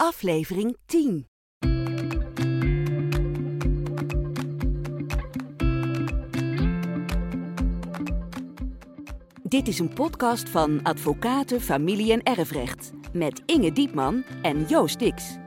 aflevering 10. Dit is een podcast van Advocaten, Familie en Erfrecht. Met Inge Diepman en Joost Dix.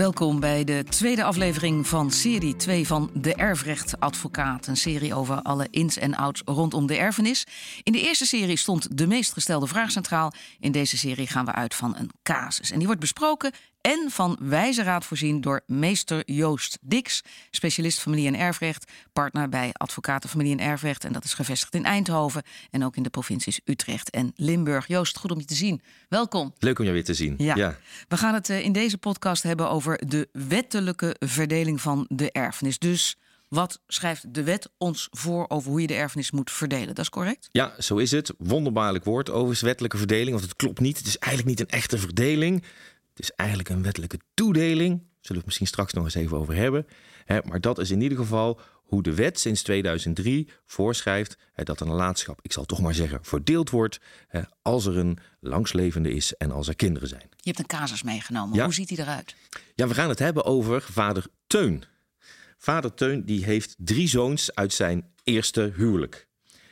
Welkom bij de tweede aflevering van serie 2 van De Erfrechtadvocaat. Een serie over alle ins en outs rondom de erfenis. In de eerste serie stond de meest gestelde vraag centraal. In deze serie gaan we uit van een casus. En die wordt besproken en van wijze raad voorzien door meester Joost Dix, specialist familie- en erfrecht, partner bij Advocaten Familie- en Erfrecht. En dat is gevestigd in Eindhoven en ook in de provincies Utrecht en Limburg. Joost, goed om je te zien. Welkom. Leuk om jou weer te zien. Ja. We gaan het eh, in deze podcast hebben over de wettelijke verdeling van de erfenis. Dus wat schrijft de wet ons voor over hoe je de erfenis moet verdelen? Dat is correct? Ja, zo is het. Wonderbaarlijk woord over wettelijke verdeling, want het klopt niet. Het is eigenlijk niet een echte verdeling. Het is eigenlijk een wettelijke toedeling. Daar zullen we het misschien straks nog eens even over hebben. Maar dat is in ieder geval hoe de wet sinds 2003 voorschrijft dat een nalatenschap, ik zal toch maar zeggen, verdeeld wordt als er een langslevende is en als er kinderen zijn. Je hebt een casus meegenomen. Hoe ziet hij eruit? Ja, we gaan het hebben over vader Teun. Vader Teun die heeft drie zoons uit zijn eerste huwelijk.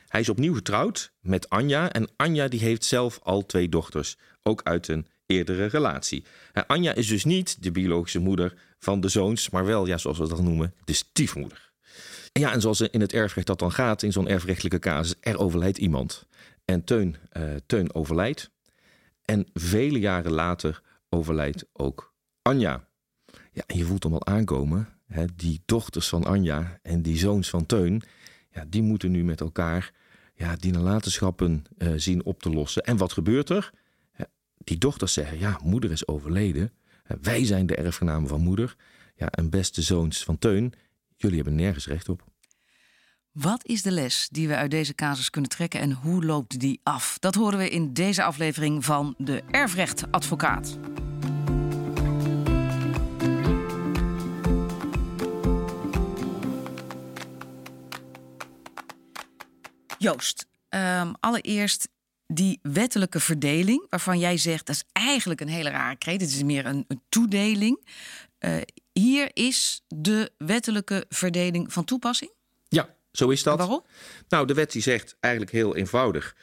Hij is opnieuw getrouwd met Anja en Anja die heeft zelf al twee dochters, ook uit een eerdere relatie. Anja is dus niet de biologische moeder van de zoons, maar wel, ja, zoals we dat noemen, de stiefmoeder. En ja, en zoals in het erfrecht dat dan gaat, in zo'n erfrechtelijke casus, er overlijdt iemand. En Teun, uh, Teun overlijdt. En vele jaren later overlijdt ook Anja. Ja, en je voelt hem al aankomen. Hè, die dochters van Anja en die zoons van Teun, ja, die moeten nu met elkaar ja, die nalatenschappen uh, zien op te lossen. En wat gebeurt er? Die dochters zeggen: Ja, moeder is overleden. Wij zijn de erfgenamen van moeder. Ja, en beste zoons van Teun, jullie hebben nergens recht op. Wat is de les die we uit deze casus kunnen trekken en hoe loopt die af? Dat horen we in deze aflevering van de Erfrechtadvocaat. Joost, um, allereerst die wettelijke verdeling, waarvan jij zegt dat is eigenlijk een hele rare kreet, het is meer een, een toedeling. Uh, hier is de wettelijke verdeling van toepassing? Ja, zo is dat. waarom? Nou, de wet die zegt eigenlijk heel eenvoudig: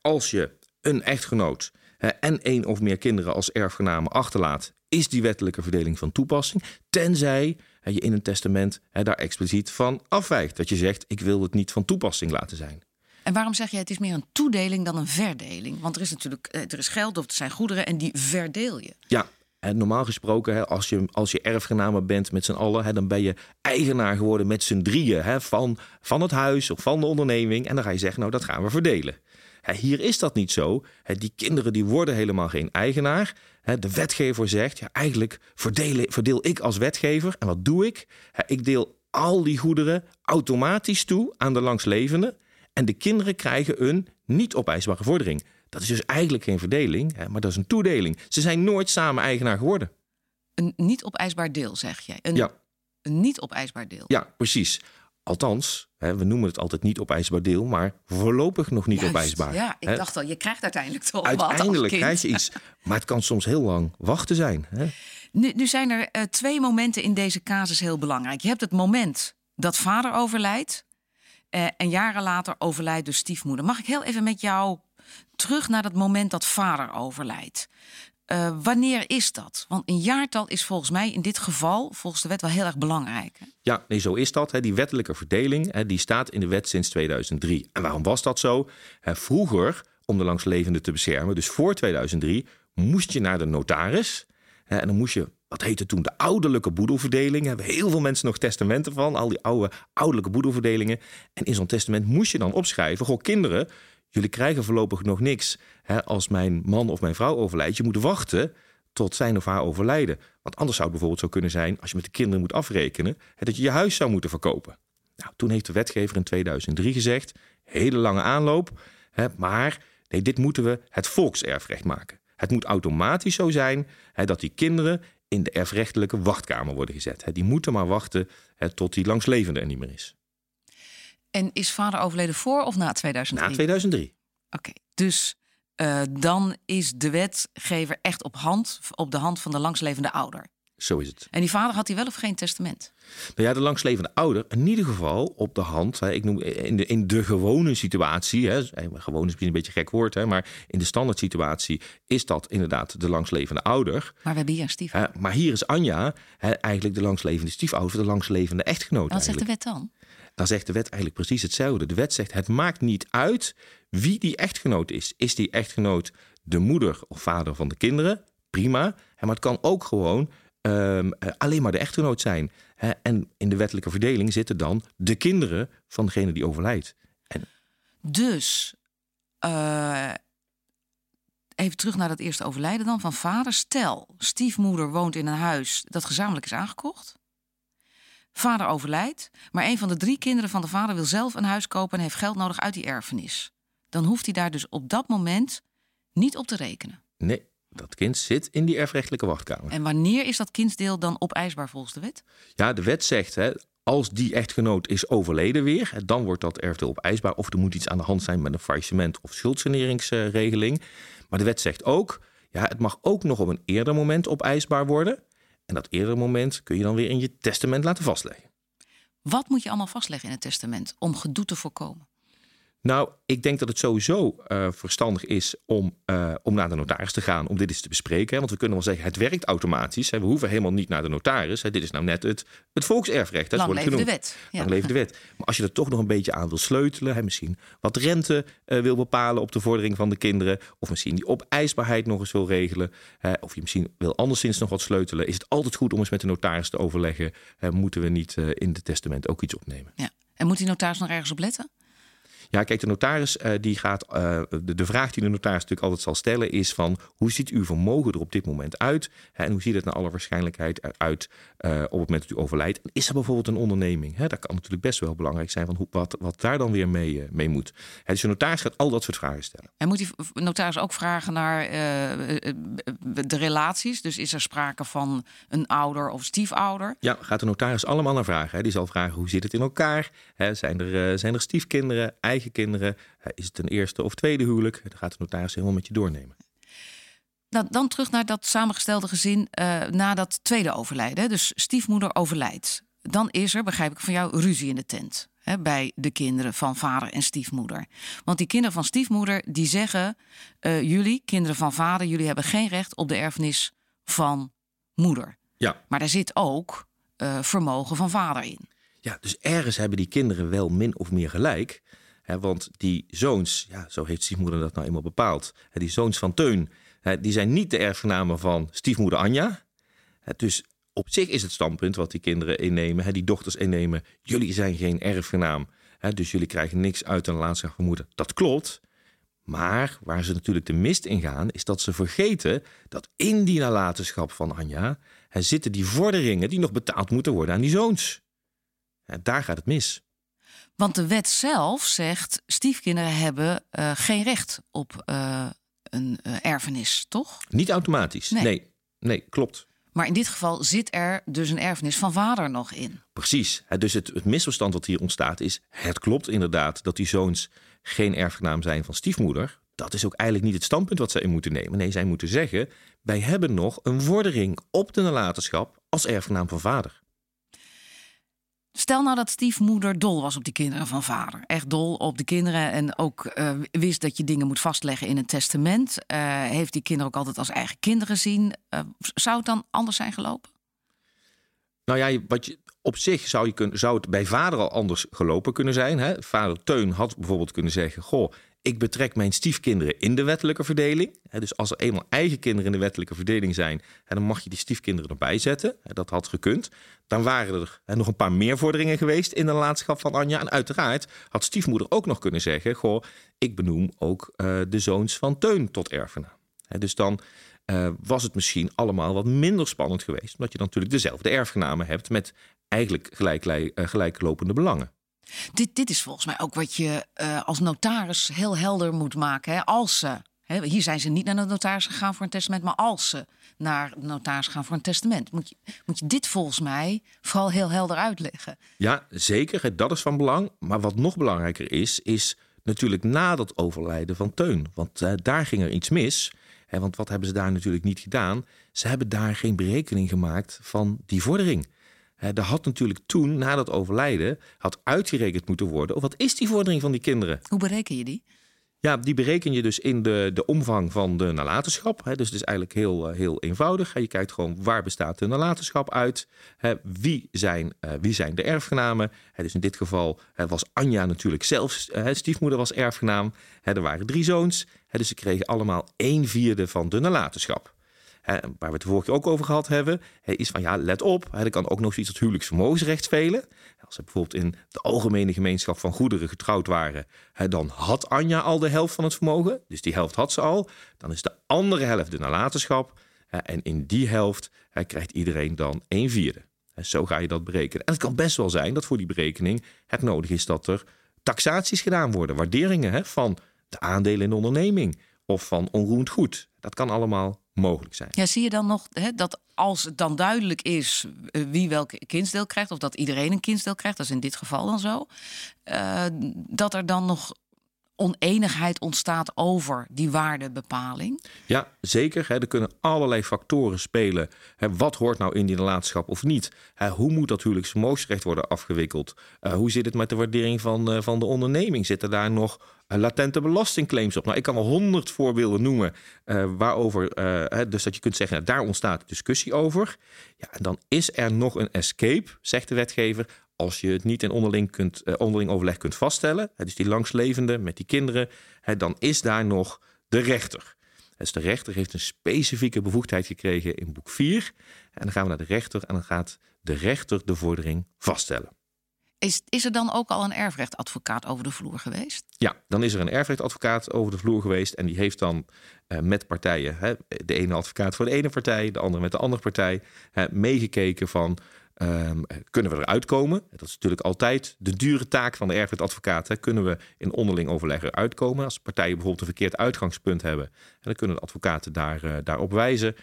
als je een echtgenoot en één of meer kinderen als erfgenamen achterlaat, is die wettelijke verdeling van toepassing. Tenzij je in een testament daar expliciet van afwijkt. Dat je zegt: ik wil het niet van toepassing laten zijn. En waarom zeg je het is meer een toedeling dan een verdeling? Want er is natuurlijk eh, er is geld of er zijn goederen en die verdeel je. Ja, en normaal gesproken, als je, als je erfgenamen bent met z'n allen, dan ben je eigenaar geworden met z'n drieën van, van het huis of van de onderneming. En dan ga je zeggen, nou dat gaan we verdelen. Hier is dat niet zo. Die kinderen die worden helemaal geen eigenaar. De wetgever zegt, ja, eigenlijk verdeel, verdeel ik als wetgever. En wat doe ik? Ik deel al die goederen automatisch toe aan de langslevenden. En de kinderen krijgen een niet opeisbare vordering. Dat is dus eigenlijk geen verdeling, hè, maar dat is een toedeling. Ze zijn nooit samen eigenaar geworden. Een niet opeisbaar deel, zeg jij? Een, ja. Een niet opeisbaar deel? Ja, precies. Althans, hè, we noemen het altijd niet opeisbaar deel, maar voorlopig nog niet Juist, opeisbaar. Ja, ik dacht al, je krijgt uiteindelijk toch uiteindelijk wat krijg je iets, maar het kan soms heel lang wachten zijn. Hè? Nu, nu zijn er uh, twee momenten in deze casus heel belangrijk. Je hebt het moment dat vader overlijdt uh, en jaren later overlijdt de stiefmoeder. Mag ik heel even met jou terug naar dat moment dat vader overlijdt? Uh, wanneer is dat? Want een jaartal is volgens mij in dit geval, volgens de wet, wel heel erg belangrijk. Hè? Ja, nee, zo is dat. Hè. Die wettelijke verdeling hè, die staat in de wet sinds 2003. En waarom was dat zo? Vroeger, om de langslevende te beschermen, dus voor 2003, moest je naar de notaris. En dan moest je wat heette toen de ouderlijke boedelverdeling. Daar hebben heel veel mensen nog testamenten van, al die oude ouderlijke boedelverdelingen. En in zo'n testament moest je dan opschrijven: Goh, kinderen, jullie krijgen voorlopig nog niks hè, als mijn man of mijn vrouw overlijdt. Je moet wachten tot zijn of haar overlijden. Want anders zou het bijvoorbeeld zo kunnen zijn, als je met de kinderen moet afrekenen, hè, dat je je huis zou moeten verkopen. Nou, toen heeft de wetgever in 2003 gezegd: hele lange aanloop, hè, maar nee, dit moeten we het volkserfrecht maken. Het moet automatisch zo zijn hè, dat die kinderen in de erfrechtelijke wachtkamer worden gezet. Die moeten maar wachten tot die langslevende er niet meer is. En is vader overleden voor of na 2003? Na 2003. Oké, dus uh, dan is de wetgever echt op, hand, op de hand van de langslevende ouder. Zo is het. En die vader had hij wel of geen testament? Nou ja, de langslevende ouder, in ieder geval op de hand. Hè, ik noem in de, in de gewone situatie. Hè, gewoon is misschien een beetje een gek woord, hè, maar in de standaard situatie is dat inderdaad de langslevende ouder. Maar we hebben hier een stiefouder. maar hier is Anja hè, eigenlijk de langslevende stiefouder, de langslevende echtgenoot. wat zegt de wet dan? Dan zegt de wet eigenlijk precies hetzelfde. De wet zegt: het maakt niet uit wie die echtgenoot is. Is die echtgenoot de moeder of vader van de kinderen? Prima. Maar het kan ook gewoon um, alleen maar de echtgenoot zijn. Hè? En in de wettelijke verdeling zitten dan de kinderen van degene die overlijdt. En... Dus, uh, even terug naar dat eerste overlijden dan van vader. Stel, stiefmoeder woont in een huis dat gezamenlijk is aangekocht. Vader overlijdt, maar een van de drie kinderen van de vader wil zelf een huis kopen en heeft geld nodig uit die erfenis. Dan hoeft hij daar dus op dat moment niet op te rekenen. Nee, dat kind zit in die erfrechtelijke wachtkamer. En wanneer is dat kindsdeel dan opeisbaar volgens de wet? Ja, de wet zegt, hè, als die echtgenoot is overleden weer, dan wordt dat erfdeel opeisbaar. Of er moet iets aan de hand zijn met een faillissement of schuldsaneringsregeling. Maar de wet zegt ook, ja, het mag ook nog op een eerder moment opeisbaar worden. En dat eerder moment kun je dan weer in je testament laten vastleggen. Wat moet je allemaal vastleggen in het testament om gedoe te voorkomen? Nou, ik denk dat het sowieso uh, verstandig is om, uh, om naar de notaris te gaan om dit eens te bespreken. Hè? Want we kunnen wel zeggen, het werkt automatisch. Hè? We hoeven helemaal niet naar de notaris. Hè? Dit is nou net het, het volkserfrecht. Lang leven de wet. Ja. Lang leven de wet. Maar als je er toch nog een beetje aan wil sleutelen, hè? misschien wat rente uh, wil bepalen op de vordering van de kinderen, of misschien die opeisbaarheid nog eens wil regelen, hè? of je misschien wil anderszins nog wat sleutelen, is het altijd goed om eens met de notaris te overleggen. moeten we niet in het testament ook iets opnemen? Ja. En moet die notaris nog ergens op letten? Ja, kijk, de notaris uh, die gaat. Uh, de, de, vraag die de notaris natuurlijk altijd zal stellen is van hoe ziet uw vermogen er op dit moment uit? Hè, en hoe ziet het naar alle waarschijnlijkheid eruit uh, op het moment dat u overlijdt? En is er bijvoorbeeld een onderneming? Hè, dat kan natuurlijk best wel belangrijk zijn van hoe, wat, wat daar dan weer mee, mee moet. Hè, dus de notaris gaat al dat soort vragen stellen. En moet die notaris ook vragen naar de relaties? Dus is er sprake van een ouder of stiefouder? Ja, gaat de notaris allemaal naar vragen. Hè. Die zal vragen hoe zit het in elkaar? Hè, zijn, er, zijn er stiefkinderen? Eigen kinderen? Is het een eerste of tweede huwelijk? Dan gaat de notaris helemaal met je doornemen. Nou, dan terug naar dat samengestelde gezin uh, na dat tweede overlijden. Dus stiefmoeder overlijdt. Dan is er, begrijp ik van jou, ruzie in de tent. Hè, bij de kinderen van vader en stiefmoeder. Want die kinderen van stiefmoeder die zeggen: uh, jullie, kinderen van vader, jullie hebben geen recht op de erfenis van moeder. Ja. Maar daar zit ook uh, vermogen van vader in. Ja, dus ergens hebben die kinderen wel min of meer gelijk want die zoons, ja, zo heeft stiefmoeder dat nou eenmaal bepaald. die zoons van Teun, die zijn niet de erfgenamen van stiefmoeder Anja. dus op zich is het standpunt wat die kinderen innemen, die dochters innemen, jullie zijn geen erfgenaam. dus jullie krijgen niks uit een laatste van moeder. Dat klopt. Maar waar ze natuurlijk de mist in gaan, is dat ze vergeten dat in die nalatenschap van Anja zitten die vorderingen die nog betaald moeten worden aan die zoons. daar gaat het mis. Want de wet zelf zegt: stiefkinderen hebben uh, geen recht op uh, een uh, erfenis, toch? Niet automatisch. Nee. nee. nee, klopt. Maar in dit geval zit er dus een erfenis van vader nog in. Precies. Dus het, het misverstand wat hier ontstaat is: het klopt inderdaad dat die zoons geen erfgenaam zijn van stiefmoeder. Dat is ook eigenlijk niet het standpunt wat zij in moeten nemen. Nee, zij moeten zeggen: wij hebben nog een vordering op de nalatenschap als erfgenaam van vader. Stel nou dat stiefmoeder dol was op die kinderen van vader. Echt dol op de kinderen. En ook uh, wist dat je dingen moet vastleggen in een testament. Uh, heeft die kinderen ook altijd als eigen kinderen zien. Uh, zou het dan anders zijn gelopen? Nou ja, wat je, op zich zou, je het bij vader al anders gelopen kunnen zijn. Hè? Vader Teun had bijvoorbeeld kunnen zeggen: Goh, ik betrek mijn stiefkinderen in de wettelijke verdeling. Dus als er eenmaal eigen kinderen in de wettelijke verdeling zijn, dan mag je die stiefkinderen erbij zetten. Dat had gekund. Dan waren er nog een paar meer vorderingen geweest in de laatschap van Anja. En uiteraard had stiefmoeder ook nog kunnen zeggen: Goh, ik benoem ook uh, de zoons van Teun tot erfenaam. Dus dan uh, was het misschien allemaal wat minder spannend geweest, omdat je dan natuurlijk dezelfde erfgenamen hebt met eigenlijk gelijk, uh, gelijklopende belangen. Dit, dit is volgens mij ook wat je uh, als notaris heel helder moet maken. Hè? Als ze, hè, hier zijn ze niet naar de notaris gegaan voor een testament, maar als ze naar de notaris gaan voor een testament, moet je, moet je dit volgens mij vooral heel helder uitleggen. Ja, zeker. Dat is van belang. Maar wat nog belangrijker is, is natuurlijk na dat overlijden van Teun. Want uh, daar ging er iets mis. Hè, want wat hebben ze daar natuurlijk niet gedaan? Ze hebben daar geen berekening gemaakt van die vordering. Er had natuurlijk toen, na dat overlijden, had uitgerekend moeten worden. wat is die vordering van die kinderen? Hoe bereken je die? Ja, die bereken je dus in de, de omvang van de nalatenschap. Dus het is eigenlijk heel, eh, heel eenvoudig. Je kijkt gewoon waar bestaat de nalatenschap uit. Wie zijn, eh, wie zijn de erfgenamen? Dus in dit geval was Anja natuurlijk zelf, stiefmoeder was erfgenaam. Er waren drie zoons. Dus ze kregen allemaal een vierde van de nalatenschap waar we het vorige ook over gehad hebben, is van ja, let op, er kan ook nog zoiets als huwelijksvermogensrecht spelen. Als ze bijvoorbeeld in de algemene gemeenschap van goederen getrouwd waren, dan had Anja al de helft van het vermogen, dus die helft had ze al. Dan is de andere helft de nalatenschap en in die helft krijgt iedereen dan een vierde. Zo ga je dat berekenen. En het kan best wel zijn dat voor die berekening het nodig is dat er taxaties gedaan worden, waarderingen van de aandelen in de onderneming of van onroerend goed. Dat kan allemaal mogelijk zijn. Ja, zie je dan nog hè, dat als het dan duidelijk is eh, wie welk kindsdeel krijgt, of dat iedereen een kindsdeel krijgt, dat is in dit geval dan zo, uh, dat er dan nog oneenigheid ontstaat over die waardebepaling? Ja, zeker. Er kunnen allerlei factoren spelen. Wat hoort nou in die nalatenschap of niet? Hoe moet dat huwelijksvermogensrecht worden afgewikkeld? Eh, hoe zit het met de waardering van, eh, van de onderneming? Zitten daar nog eh, latente belastingclaims op? Nou, ik kan wel honderd voorbeelden noemen waarover, dus dat je kunt zeggen, daar ontstaat discussie over. Ja, en dan is er nog een escape, zegt de wetgever, als je het niet in onderling, kunt, uh, onderling overleg kunt vaststellen, dus die langslevende met die kinderen, dan is daar nog de rechter. Dus de rechter heeft een specifieke bevoegdheid gekregen in boek 4. En dan gaan we naar de rechter en dan gaat de rechter de vordering vaststellen. Is, is er dan ook al een erfrechtadvocaat over de vloer geweest? Ja, dan is er een erfrechtadvocaat over de vloer geweest. En die heeft dan uh, met partijen, hè, de ene advocaat voor de ene partij, de andere met de andere partij, meegekeken van Um, kunnen we eruit komen? Dat is natuurlijk altijd de dure taak van de erfrechtadvocaat. Kunnen we in onderling overleg eruit komen? Als partijen bijvoorbeeld een verkeerd uitgangspunt hebben, dan kunnen de advocaten daar, uh, daarop wijzen.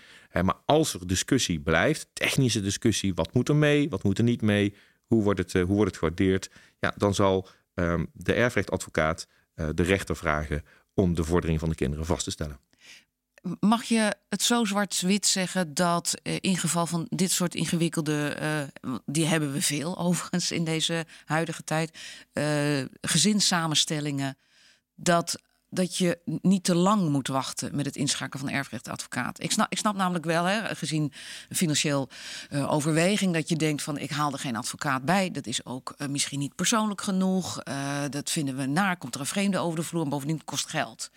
maar als er discussie blijft, technische discussie, wat moet er mee, wat moet er niet mee, hoe wordt het, uh, hoe wordt het gewaardeerd, ja, dan zal um, de erfrechtadvocaat uh, de rechter vragen om de vordering van de kinderen vast te stellen. Mag je het zo zwart-wit zeggen dat uh, in geval van dit soort ingewikkelde, uh, die hebben we veel overigens in deze huidige tijd, uh, gezinssamenstellingen, dat, dat je niet te lang moet wachten met het inschakelen van erfrechtadvocaat. Ik snap, ik snap namelijk wel, hè, gezien financieel overweging, dat je denkt van ik haal er geen advocaat bij. Dat is ook misschien niet persoonlijk genoeg. dat vinden we naar, komt er een vreemde over de vloer en bovendien kost geld.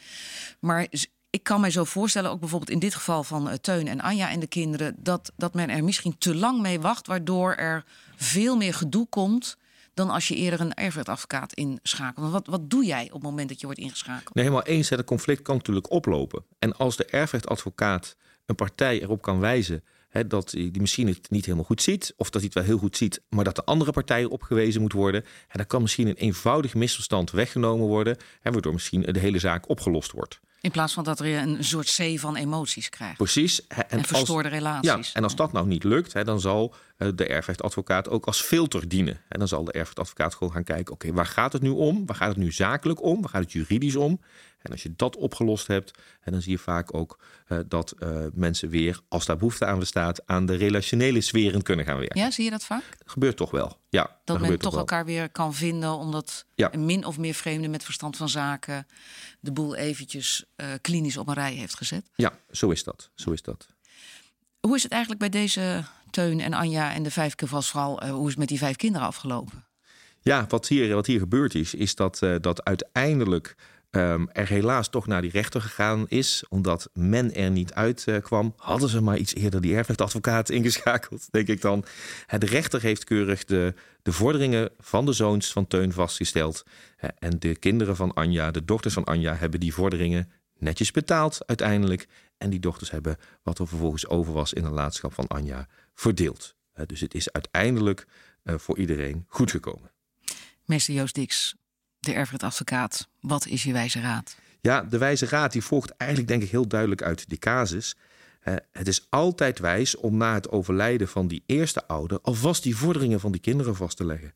Maar ik kan mij zo voorstellen, ook bijvoorbeeld in dit geval van uh, Teun en Anja en de kinderen, dat, dat men er misschien te lang mee wacht, waardoor er veel meer gedoe komt dan als je eerder een erfrechtadvocaat inschakelt. Wat, wat doe jij op het moment dat je wordt ingeschakeld? Nee, helemaal eens. Het conflict kan natuurlijk oplopen. En als de erfrechtadvocaat een partij erop kan wijzen dat die misschien het niet helemaal goed ziet, of dat hij het wel heel goed ziet, maar dat de andere partij erop gewezen moet worden, en dan kan misschien een eenvoudig misverstand weggenomen worden, waardoor misschien de hele zaak opgelost wordt. In plaats van dat er een soort zee van emoties krijgt. Precies. En, en verstoorde relaties. Ja, en als dat nou niet lukt, hè, dan zal eh, de erfrechtadvocaat ook als filter dienen. En dan zal de erfrechtadvocaat gewoon gaan kijken: oké, waar gaat het nu om? Waar gaat het nu zakelijk om? Waar gaat het juridisch om? En als je dat opgelost hebt, en dan zie je vaak ook uh, dat uh, mensen weer, als daar behoefte aan bestaat, aan de relationele sferen kunnen gaan werken. Ja, zie je dat vaak? Dat gebeurt toch wel. Ja, dat, dat men toch elkaar weer kan vinden, omdat ja. een min of meer vreemde met verstand van zaken de boel eventjes uh, klinisch op een rij heeft gezet. Ja, zo is dat. Zo is dat. Hoe is het eigenlijk bij deze Teun en Anja en de vijf keer vast vooral, hoe is het met die vijf kinderen afgelopen? Ja, wat hier, wat hier gebeurd is, is dat, dat uiteindelijk um, er helaas toch naar die rechter gegaan is, omdat men er niet uitkwam. Uh, hadden ze maar iets eerder die erfrechtadvocaat ingeschakeld, denk ik dan. De rechter heeft keurig de, de vorderingen van de zoons van Teun vastgesteld. En de kinderen van Anja, de dochters van Anja, hebben die vorderingen netjes betaald uiteindelijk. En die dochters hebben wat er vervolgens over was in de laadschap van Anja verdeeld. Dus het is uiteindelijk uh, voor iedereen goed gekomen. Meester Joost Dix, de erfrechtadvocaat. Wat is je wijze raad? Ja, de wijze raad die volgt eigenlijk denk ik heel duidelijk uit die casus. Het is altijd wijs om na het overlijden van die eerste ouder alvast die vorderingen van die kinderen vast te leggen.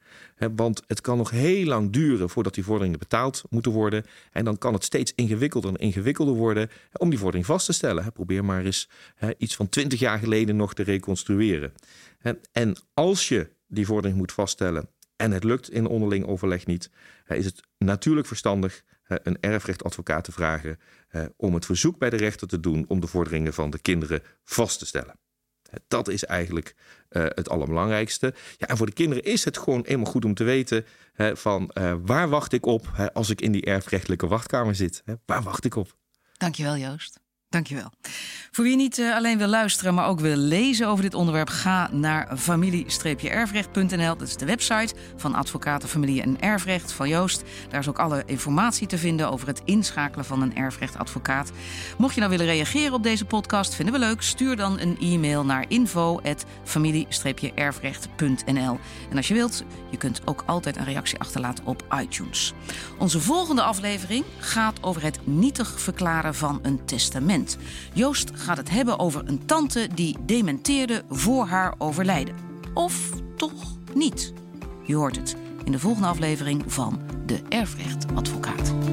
Want het kan nog heel lang duren voordat die vorderingen betaald moeten worden. En dan kan het steeds ingewikkelder en ingewikkelder worden om die vordering vast te stellen. Probeer maar eens iets van twintig jaar geleden nog te reconstrueren. En als je die vordering moet vaststellen en het lukt in onderling overleg niet, is het natuurlijk verstandig een erfrechtadvocaat te vragen om het verzoek bij de rechter te doen om de vorderingen van de kinderen vast te stellen. Dat is eigenlijk het allerbelangrijkste. Ja, en voor de kinderen is het gewoon eenmaal goed om te weten van waar wacht ik op als ik in die erfrechtelijke wachtkamer zit. Waar wacht ik op? Dankjewel Joost. Dankjewel. Voor wie niet uh, alleen wil luisteren, maar ook wil lezen over dit onderwerp, ga naar familie-erfrecht.nl. Dat is de website van Advocaten Familie en Erfrecht van Joost. Daar is ook alle informatie te vinden over het inschakelen van een erfrechtadvocaat. Mocht je nou willen reageren op deze podcast, vinden we leuk, stuur dan een e-mail naar info@familie-erfrecht.nl. En als je wilt, je kunt ook altijd een reactie achterlaten op iTunes. Onze volgende aflevering gaat over het nietig verklaren van een testament. Joost gaat het hebben over een tante die dementeerde voor haar overlijden. Of toch niet? Je hoort het in de volgende aflevering van De Erfrechtadvocaat.